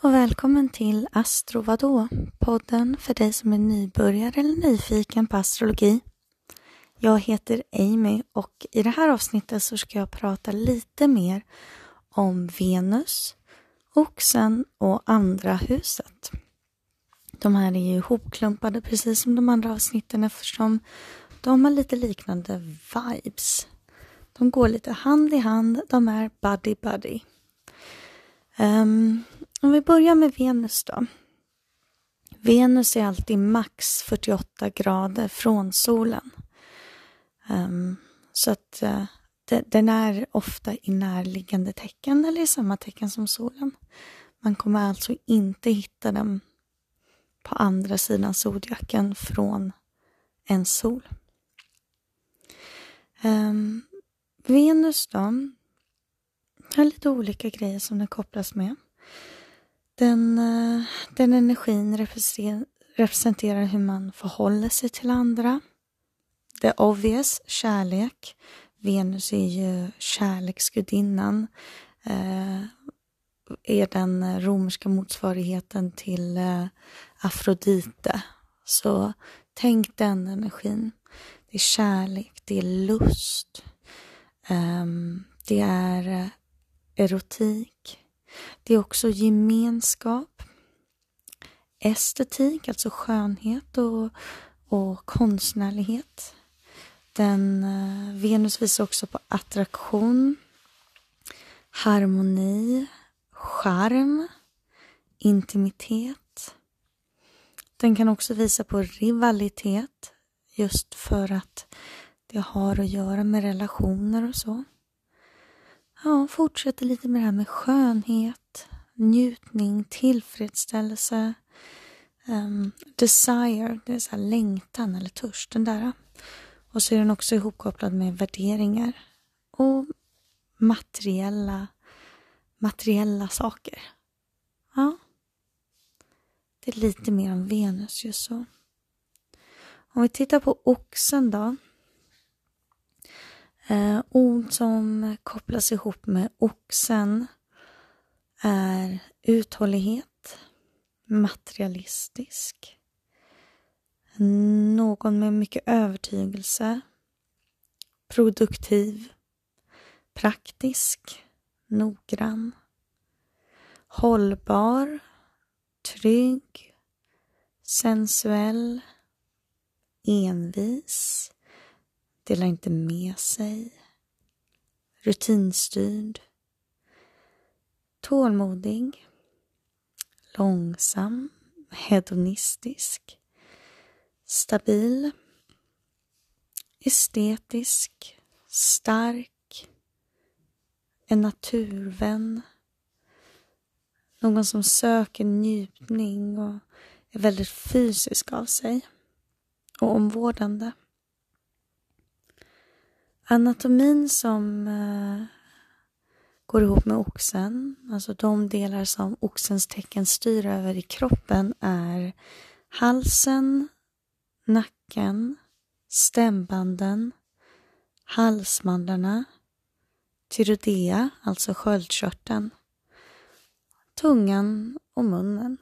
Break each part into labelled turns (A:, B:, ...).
A: och välkommen till Astro vadå? Podden för dig som är nybörjare eller nyfiken på astrologi. Jag heter Amy och i det här avsnittet så ska jag prata lite mer om Venus, Oxen och andra huset. De här är ju hopklumpade precis som de andra avsnitten eftersom de har lite liknande vibes. De går lite hand i hand, de är buddy buddy. Um, ehm, om vi börjar med Venus då. Venus är alltid max 48 grader från solen. Um, så att uh, de, den är ofta i närliggande tecken eller i samma tecken som solen. Man kommer alltså inte hitta den på andra sidan zodiaken från en sol. Um, Venus då har lite olika grejer som den kopplas med. Den, eh, den energin representerar hur man förhåller sig till andra. The obvious, kärlek. Venus är ju kärleksgudinnan. Eh, är den romerska motsvarigheten till eh, Afrodite. Så tänk den energin. Det är kärlek, det är lust, Eh, det är eh, erotik. Det är också gemenskap, estetik, alltså skönhet och, och konstnärlighet. Den, eh, Venus visar också på attraktion, harmoni, charm, intimitet den kan också visa på rivalitet just för att det har att göra med relationer och så. Ja, fortsätter lite med det här med skönhet, njutning, tillfredsställelse, um, desire, det är så längtan eller törst, den där. Och så är den också ihopkopplad med värderingar och materiella, materiella saker. Ja. Det är lite mer om Venus just så. Om vi tittar på oxen då. Eh, ord som kopplas ihop med oxen är uthållighet, materialistisk, någon med mycket övertygelse, produktiv, praktisk, noggrann, hållbar, trygg, sensuell, envis, delar inte med sig, rutinstyrd, tålmodig, långsam, hedonistisk, stabil, estetisk, stark, en naturvän, någon som söker njutning och är väldigt fysisk av sig och omvårdande. Anatomin som eh, går ihop med oxen, alltså de delar som oxens tecken styr över i kroppen är halsen, nacken, stämbanden, halsmandlarna, tyrodea, alltså sköldkörteln, tungan och munnen.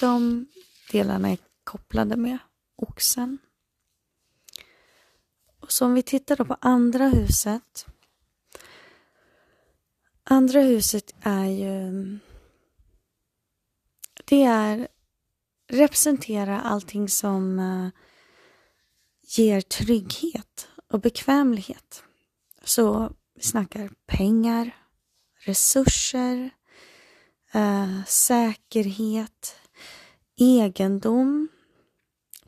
A: De delarna är kopplade med oxen. Så om vi tittar då på andra huset. Andra huset är ju... Det är representerar allting som uh, ger trygghet och bekvämlighet. Så vi snackar pengar, resurser, uh, säkerhet, egendom,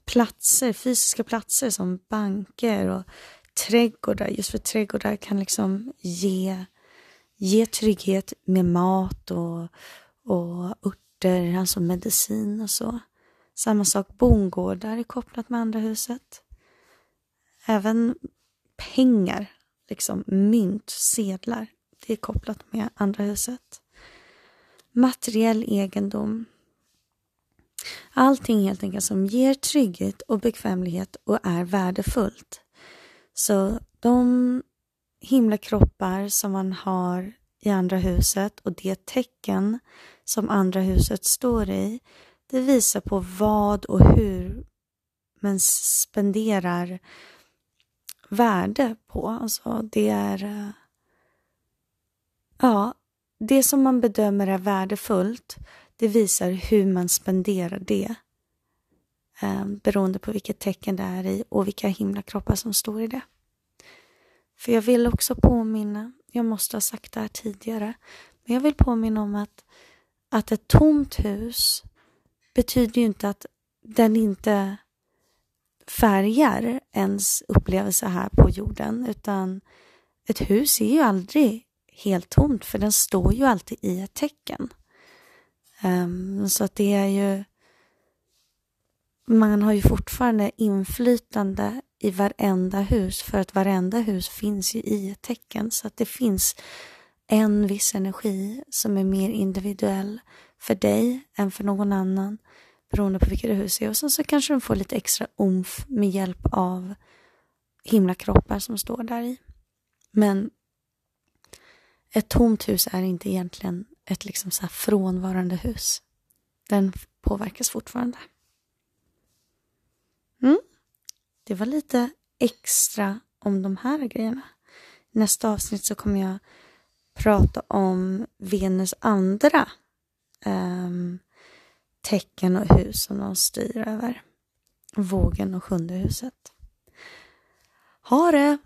A: platser, fysiska platser som banker och trädgårdar. Just för trädgårdar kan liksom ge, ge trygghet med mat och, och örter, alltså medicin och så. Samma sak, bondgårdar är kopplat med andra huset. Även pengar, liksom mynt, sedlar, det är kopplat med andra huset. Materiell egendom. Allting helt enkelt som ger trygghet och bekvämlighet och är värdefullt. Så de himlakroppar som man har i andra huset och det tecken som andra huset står i, det visar på vad och hur man spenderar värde på. Alltså det är eh, Ja, det som man bedömer är värdefullt, det visar hur man spenderar det. Eh, beroende på vilket tecken det är i och vilka himlakroppar som står i det. För jag vill också påminna, jag måste ha sagt det här tidigare, men jag vill påminna om att, att ett tomt hus betyder ju inte att den inte färgar ens upplevelse här på jorden, utan ett hus är ju aldrig helt tomt, för den står ju alltid i ett tecken. Um, så att det är ju... Man har ju fortfarande inflytande i varenda hus, för att varenda hus finns ju i ett tecken. Så att det finns en viss energi som är mer individuell för dig än för någon annan beroende på vilket hus det är. Och sen så kanske de får lite extra omf med hjälp av himlakroppar som står där i. Men ett tomt hus är inte egentligen ett liksom så frånvarande hus. Den påverkas fortfarande. Mm. Det var lite extra om de här grejerna. I Nästa avsnitt så kommer jag prata om Venus andra um, tecken och hus som de styr över. Vågen och sjunde huset. Ha det!